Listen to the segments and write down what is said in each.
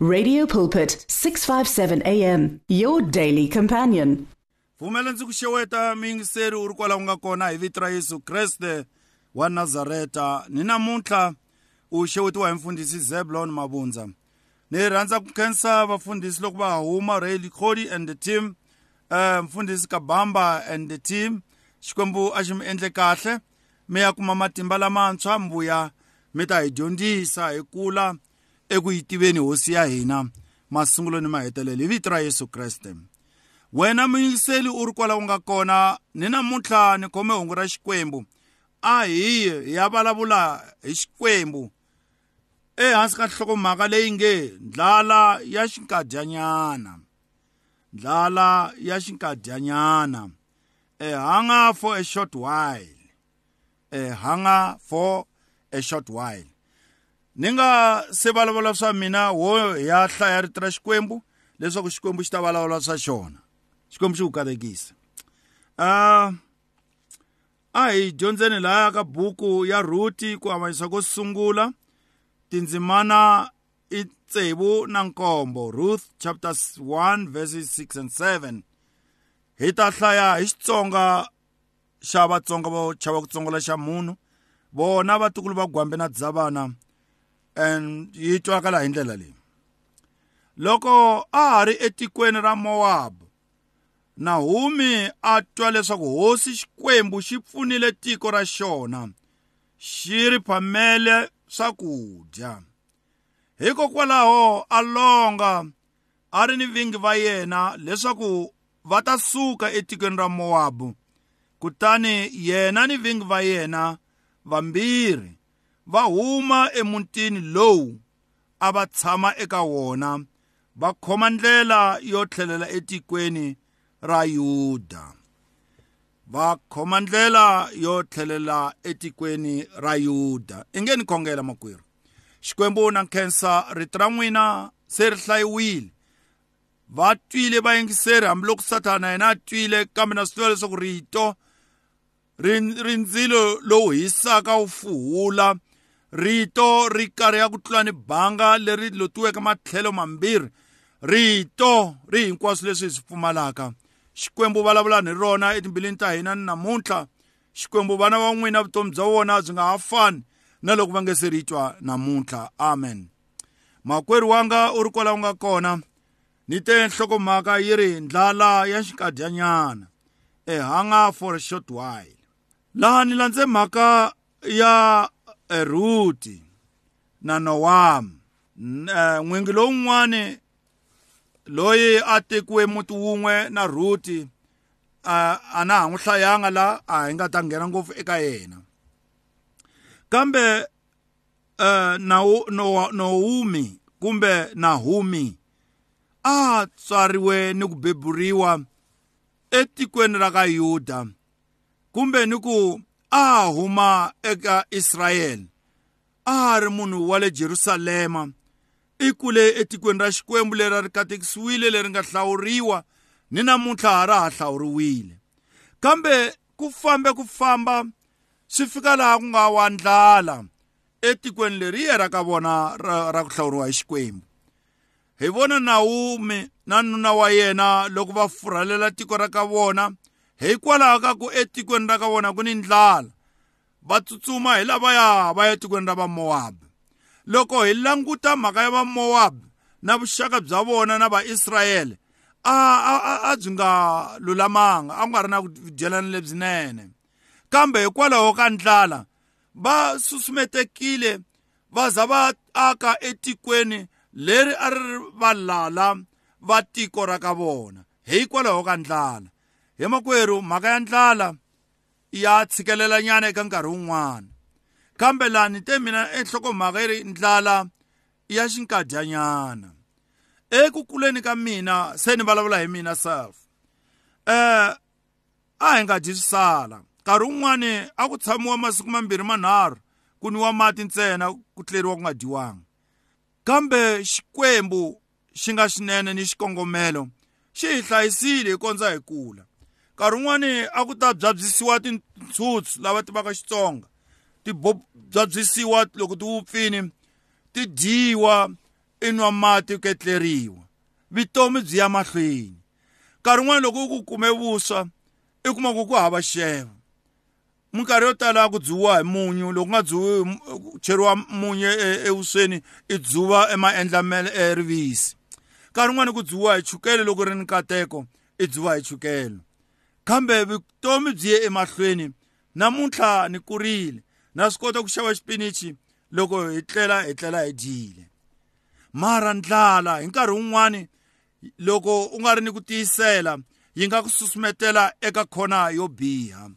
Radio Pulpit 657 AM your daily companion. pfumela ndzi ku xeweta miyingiseri u ri kwala u nga kona hi vito ra yesu kreste wa nazareta. Ni namuntlha u xewetiwa hi mfundhisi zeblon mabundza. Ni rhandza ku khensa vafundhisi loko va huma rail cody and the team uh, mfundhisi kabamba and the team. Xikwembu a xi mi endle kahle. Mi ya kuma matimba lamantshwa mbuya mi ta hi dyondzisa hi kula. Eku yi tiveni hosi ya hina masungulo ni mahetelelo hi vito ra yesu kreste. Wena muyingiseli u ri kwala u nga kona ni namuntlha ni khome hungu ra xikwembu. A hi hi ya vulavula hi xikwembu. Ehansi ka nhlokomhaka leyi nge ndlala ya xinkadyanyana. Ndlala ya xinkadyanyana. A hunger for a short while. A hunger for a short while. Ni nga se vulavula swa mina hi ya hlaya rito ra xikwembu leswaku xikwembu xi ta vulavula swa xona. Xikwembu xi ku katekisa uh, a hi dyondzeni lahaya ka buku ya ruti ku avanyisa ko sungula tindzimana i tsevu na nkombo ruth chapter 1 verses 6 and 7 hi ta hlaya hi xitsonga xa vatsonga vo chava ku tsongola xa munhu vona vatukulu va gwambe na dzavana and yi twakala hi ndlela leyi loko a ha ri etikweni ra mowabu nahumi a twa leswaku hosi xikwembu xi pfunile tiko ra xona xi ri phamele swakudya. Hikokwalaho a longa a ri ni vingi va yena leswaku va ta suka etikweni ra mowabu kutani yena ni vingi va yena vambirhi. Va huma emutini lowu a va tshama eka wona va khoma ndlela yo tlhelela etikweni ra yuda. Va khoma ndlela yo tlhelela etikweni ra yuda. I nge ni khongela makwerhu xikwembu na nkhensa rito ra n'wina se ri hlayiwile. Va twile vayingiseri hambiloko sathana yena a twile kambe na swi tiva leswaku rito ri ndzilo lowu hisaka wu fuhula. Rito ri karhi ya ku tlula ni banga leri lotiweke matlhelo mambirhi. Rito ri hinkwaswo leswi hi swi pfumalaka. Xikwembu vulavula ni rona etimbilwini ta hina ni namuntlha. Xikwembu vana va n'wina vutomi bya vona byi nga ha fani na loko va nge se ri twa namuntlha. Amen. Makwerhu wanga u ri kwala u nga kona ni te nhlokomhaka yi ri ndlala ya xinkadyanyana a hunger for a short while. Laha ni landze mhaka ya ruti na nowamu n'wingi lowun'wani loyi a tekiwe muti wun'we na ruti a na ha n'wi hlayanga la a hi nga ta nghena ngopfu eka yena. Kambe nohumi kumbe nahumi a tswariwe ni ku beburiwa etikweni ra ka yuda kumbe ni ku a huma eka israyele a ri munhu wa le jerusalema. I kule etikweni ra xikwembu leri ri katekisiwile leri nga hlawuriwa ni namuntlha ha ra ha hlawuriwile. Kambe ku fambe ku famba swi fika laha ku nga wa ndlala etikweni leri ye ra ka vona ra, ra ku hlawuriwa hi xikwembu. Hi vona nahumi na nuna wa yena loko va furhalela tiko ra ka vona hikwalaho ka ku etikweni ra ka vona ku ni ndlala va tsutsuma hi lavaya va ya etikweni ra vamowabi loko hi languta mhaka ya vamowabi na vuxaka bya vona na vaisrayele a a a byi nga lulamanga a ku nga ri na vudyelani lebyinene. Kambe hikwalaho ka ndlala va susumetekile va za va aka etikweni leri a ri valala va tiko ra ka vona. Hikwalaho ka ndlala hi makwerhu mhaka ya ndlala ya tshikelela nyana eka nkarhi wun'wana. Kambe laha ni te mina enhlokomhaka yi ri ndlala ya xinkadyanyana eku kuleni ka mina se ni vulavula hi mina self. Eh a hi nga dyi swisala. Nkarhi wun'wani a ku tshamiwa masiku mambirhi manharhu ku niwa mati ntsena ku tleriwa ku nga dyiwanga. Kambe xikwembu xi nga xinene ni xikongomelo xi hi hlayisile hi kondza hi kula. Nkarhi wun'wani a ku ta byabyisiwa tintshutsu lava tivaka xitsonga. Ti byabyisiwa loko ti wupfini ti dyiwa i nwa mati u ketleriwa vutomi byi ya mahlweni. Nkarhi wun'wana loko u ku kume vuswa i kuma ku ku hava xevo. Minkarhi yo tala ku dzuwa hi munyu loko nga dzuwi cheriwa munyu evusweni i dzuva emaendla rivisi. Nkarhi wun'wana ku dzuwa hi chukele loko ri ni nkateko i dzuva hi chukele. Kambe vutomi byi ye emahlweni. Namuntlha ni kurile. Na swi kota ku xava xipinichi? Loko hi tlela hi tlela hi dyile. Mara ndlala hi nkarhi wun'wani loko u nga ri ni ku tiyisela yi nga ku susumetela eka khona yo biha.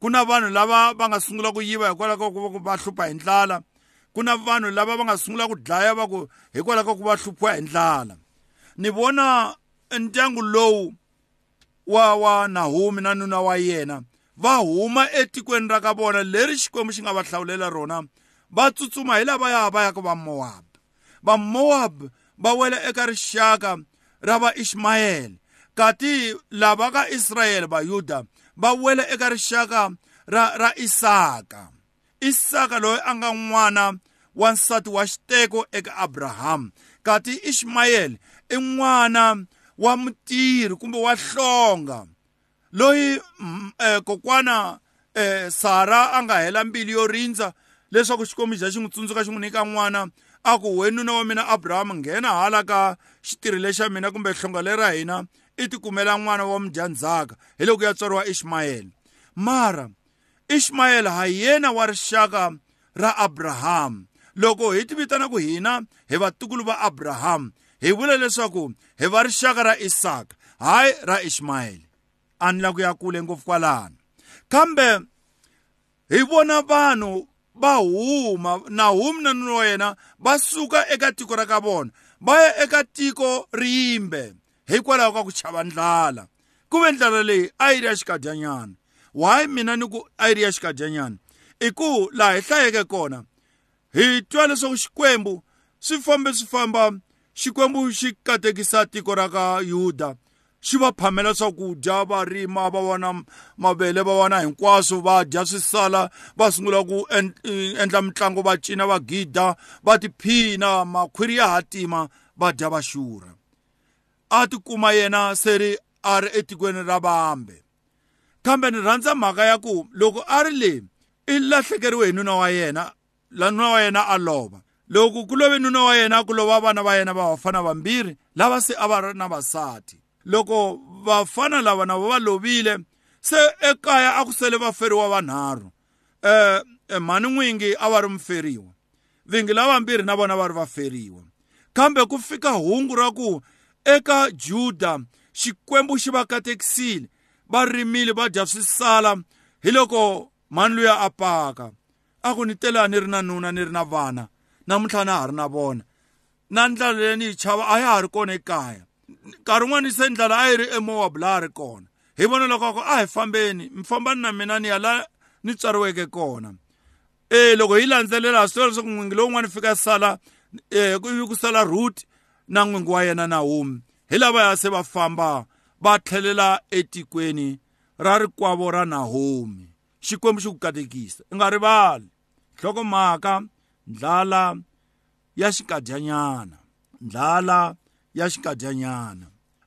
Ku na vanhu lava va nga sungula ku yiva hikwalaho ka ku va hlupha hi ndlala. Ku na vanhu lava va nga sungula ku dlaya va ku hikwalaho ka ku va hluphiwa hi ndlala. Ni vona ndyangu lowu wa wa Nahumi na nuna wa yena va huma etikweni ra ka vona leri xikwembu xi nga va hlawulela rona va tsutsuma hi lavaya va yaka va Moab. Va Moab va wela eka rixaka ra va Ishmayeli kati lava ka Israyele va Yuda va wela eka rixaka ra ra Isaka. Isaka loyi a nga n'wana wa nsati wa xiteko eka Abraham kati Ishmayeli i n'wana wa mutirhi kumbe wa hlonga loyi eh, kokwana eh, Sara a nga hela mbilu yo rindza leswaku xikwembu xa xi n'wi tsundzuka xi n'wi nyika n'wana a ku we nuna wa mina Abraham nghena hala ka xitirhi lexa mina kumbe hlonga lera hina i tikumela n'wana wa mudyandzhaka hi loko ya tswariwa Ishmayeli mara Ishmayeli ha yena wa rixaka ra Abraham. Loko hi tivitana ku hina hi vatukulu va Abraham hi vula leswaku hi va rixaka ra Isaka. Hayi ra Ishmayeli a ni la ku ya kule ngopfu kwalano. Kambe hi vona vanhu va huma Nahumi na nuna wa yena va suka eka tiko ra ka vona va ya eka tiko rimbe hikwalaho ka ku chava ndlala. Ku ve ndlala leyi a yi ri ya xikadyanyana why mina ni ku a yi ri ya xikadyanyana i ku laha hi hlayeke kona hi twa leswaku xikwembu swi fambe swi famba xikwembu xi katekisa tiko ra ka yuda. Xi va phamela swakudya va rima va vona mavele va vona hinkwaswo va dya swi sala va sungula ku endla mitlangu va cina va gida va tiphina makhwiri ya hatima va dya va xurha. A tikuma yena se ri a ri etikweni ra vambe. Kambe ni rhandza mhaka ya ku loko a ri le i lahlekeriwe hi nuna wa yena la nuna wa yena a lova. Loko ku love nuna wa yena ku lova vana va yena va vafana vambirhi lava se a va ri na vasati loko vafana lava na va lovile se ekaya a ku sele vaferiwa vanharhu eh mhani n'wingi a va ri muferiwa vingi lavambirhi na vona va ri vaferiwa kambe ku fika hungu ra ku eka juda xikwembu xi va katekisile va rimile va dya swisala hi loko mhani luya a paka. A ku ni tela ni ri na nuna ni ri na vana. Namuntlha na ha ri na vona. Na ndlala leyi ni yi chava a ya ha ri kona ekaya. Nkarhi wun'wani se ndlala a yi ri emoab laha a ri kona. Hi vona loko a ku a hi fambeni. Mi fambani na mina ni ya la ni tswariweke kona. E loko hi landzelela ha swi tiva leswaku n'wingi lowun'wani fika sala um ku sala root na n'wingi wa yena nahumi hi lavaya se va famba va tlhelela etikweni ra rikwavo ra nahumi xikwembu xi ku katekisa. I nga rivali. Nhlokomhaka ndlala ya xikadyanyana ndlala ya xikadyanyana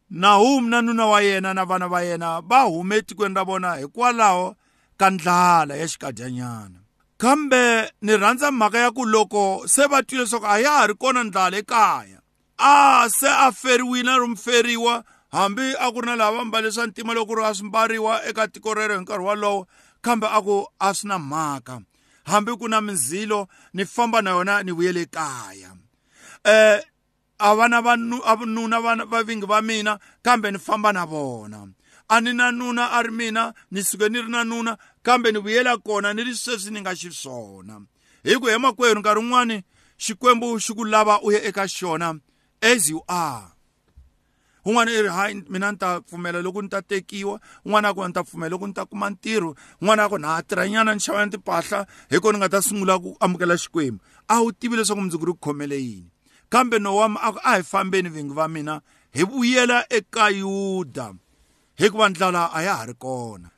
nahumi na nuna wa yena na vana va yena va hume etikweni ra vona hikwalaho ka ndlala ya xikadyanyana kambe ni rhandza mhaka ya ku loko se va twi leswaku a ya ha ri kona ndlala ekaya a se a feriwile ro mferiwa hambi a ku ri na lava mbale swa ntima loko ri a swi mbariwa eka tiko rero hi nkarhi wolowo kambe a ku a swi na mhaka. Hambi ku na mindzilo ni famba na yona ni vuyele kaya eh a va na vanuna va vingi va mina kambe ni famba na vona. A ni na nuna a ri mina ni suke ni ri na nuna kambe ni vuyela kona ni ri sweswi ni nga xiswona hi ku emakwerhu nkarhi wun'wani xikwembu xi ku lava u ya eka xona as you are. Un'wana i ri hayi mina ni ta pfumela loko ni ta tekiwa un'wana a ku ni ta pfumela loko ni ta kuma ntirho un'wana a ku na ha tirhanyana ni xava ni timpahla hi kona ni nga ta sungula ku amukela xikwembu a wu tivi leswaku mundzuku ri ku khomele yini? Kambe nowami a ku a hi fambeni vingi va mina hi vuyela eka yuda. Hikuva ndlala a ya ha ri kona.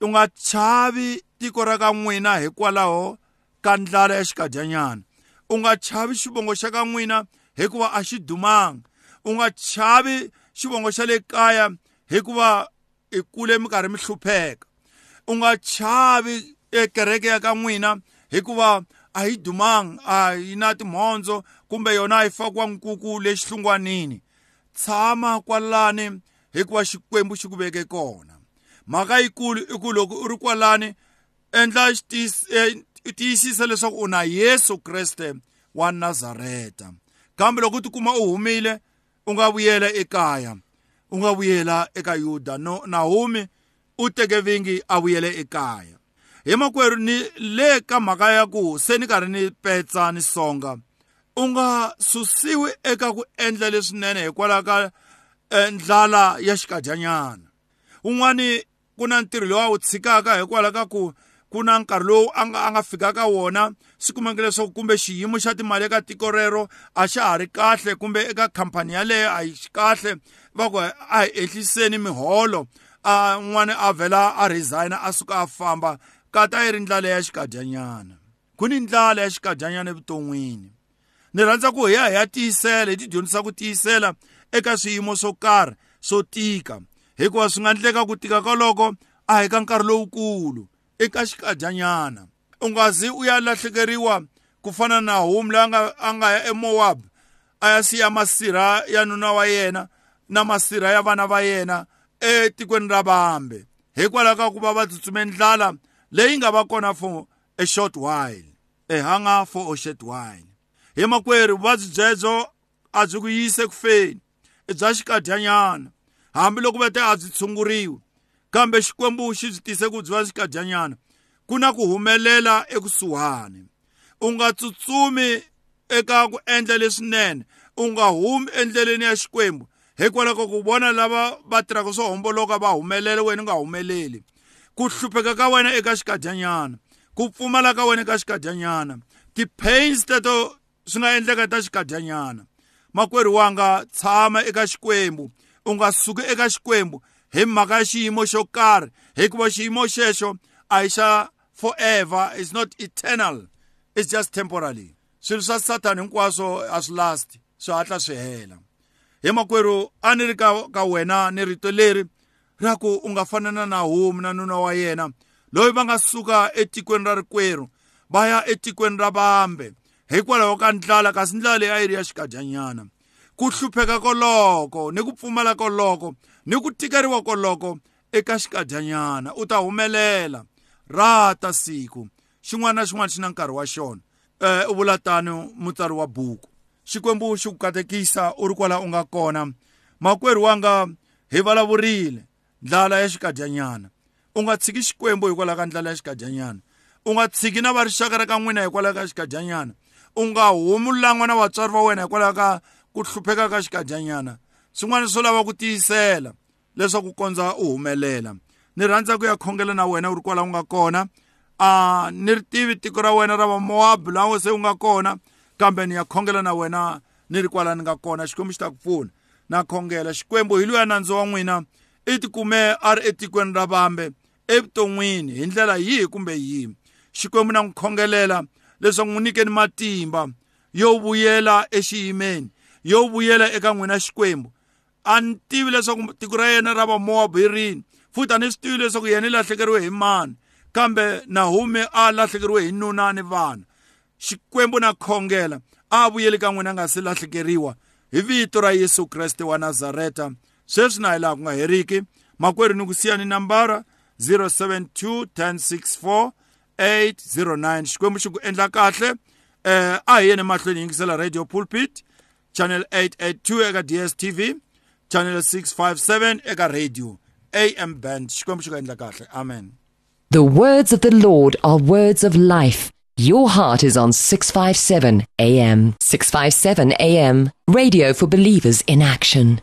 U nga chavi tiko ra ka n'wina hikwalaho ka ndlala ya xikadyanyana u nga chavi xivongo xa ka n'wina hikuva a xi dumanga. U nga chavi xivongo xa le kaya hikuva i kule mi karhi mi hlupheka u nga chavi ekereke ya ka n'wina hikuva a yi dumanga a yi na timhondzo kumbe yona a yi fakiwa nkuku lexihlungwanini tshama kwalani hikuva xikwembu xi ku veke kona. Mhaka yikulu i ku loko u ri kwalani endla tiyisisa leswaku u na yesu kreste wa nazareta. Kambe loko u tikuma u humile u nga vuyela ekaya u nga vuyela eka yuda no nahumi u teke vingi a vuyele ekaya. Hi makwerhu ni le ka mhaka ya ku se ni karhi ni petsa ni songa u nga susiwi eka ku endla leswinene hikwalaho ka ndlala ya xikadyanyana un'wani ku na ntirho lowu a wu tshikaka hikwalaho ka ku ku na nkarhi lowu a nga a nga fikaka wona swi kumeka leswaku kumbe xiyimo xa timali eka tiko rero a xa ha ri kahle kumbe eka khampani yaleyo a hi kahle va ku a hi ehliseni miholo a n'wana a vhela a resigna a suka a famba. Kata yi ri ndlala ya xikadyanyana ku ni ndlala ya xikadyanyana evuton'wini. Ni rhandza ku hi ya hi ya tiyisela hi ti dyondzisa ku tiyisela eka swiyimo swo karhi swo tika. Hikuva swi nga endleka ku tika ka loko a hi ka nkarhi lowukulu. Eka xikadyanyana u nga zi u ya lahlekeriwa ku fana na homu leyi a nga a nga ya emowabu a ya siya masirha ya nuna wa yena na masirha ya vana va yena etikweni ra vambe. Hikwalaho ka ku va va tsutsume ndlala leyi nga va kona for a short while a hunger for a short while. Hi makwerhu vuvabyi byebyo a byi ku yise ku feni i bya xikadyanyana hambiloko va te a byi tshunguriwi kambe xikwembu xi byi tise ku byi va xikadyanyana ku na ku humelela ekusuhani. U nga tsutsumi eka ku endla leswinene u nga humi endleleni ya xikwembu hikwalaho ka ku vona lava va tirhaka swo homboloka va humelela wena u nga humeleli. Ku hlupheka ka wena eka xikadyanyana ku pfumala ka wena eka xikadyanyana ti-pains teto swi nga endleka ta xikadyanyana makwerhu wanga tshama eka xikwembu u nga suki eka xikwembu hi mhaka xiyimo xo karhi hikuva xiyimo xexo a hi xa forever it's not eternal. It's just temporary. Swilo swa satani hinkwaswo a swi last swi hatla swi hela. Hi makwerhu a ni ri ka, ka wena ni rito leri ra ku u nga fanana na homu na nuna wa yena loyi va nga suka etikweni ra rikwerhu va ya etikweni ra vambe hikwalaho ka ndlala kasi ndlala leyi a yi ri ya xikadyanyana ku hlupheka koloko ni ku pfumala koloko ni ku tikeriwa koloko eka xikadyanyana u ta humelela. Rata siku. Xin'wana na xin'wana xi na nkarhi wa xona. Um u vula tano mutsari wa buku. Xikwembu xi ku katekisa u ri kwala u nga kona. Makwerhu wanga hi vulavurile ndlala ya xikadyanyana u nga tshiki xikwembu hikwalaho ka ndlala ya xikadyanyana u nga tshiki na va rixaka ra ka n'wina hikwalaho ka xikadyanyana u nga humi langwa na vatswari va wena hikwalaho ka ku hlupheka ka xikadyanyana swin'wana swo lava ku tiyisela leswaku kondza u humelela. Ni rhandza ku ya khongela na wena u ri kwala u nga kona. A ni ri tivi tiko ra wena ra vamowabi laha se u nga kona kambe ni ya khongela na wena ni ri kwala ni nga kona. Xikwembu xi ta ku pfuna. Na khongela xikwembu hi luya nandzu wa n'wina i tikume a ri etikweni ra vambe evuton'wini hi ndlela yihi kumbe yihi. Xikwembu na n'wi khongelela leswaku n'wi nyikeni matimba yo vuyela exiyimeni yo vuyela eka n'wina xikwembu. A ni tivi leswaku tiko ra yena ra vamowabi hi rini futhi a ni swi tivi leswaku yena i lahlekeriwe hi mani kambe nahumi a lahlekeriwe hi nuna ni vana xikwembu na khongela a vuyeli ka n'wina a nga se lahlekeriwa hi vito ra yesu kreste wa nazareta sweswi na hi laha ku nga heriki makwerhu ni ku siya ni nambara 072 1064 809 xikwembu xi ku endla kahle eh a hi yeni mahlweni yingisela radio pulpit channel 882 eka dstv channel 657 eka radio am band xikwembu xi endla kahle amen The words of the Lord are words of life. Your heart is on 657 AM. 657 AM. Radio for believers in action.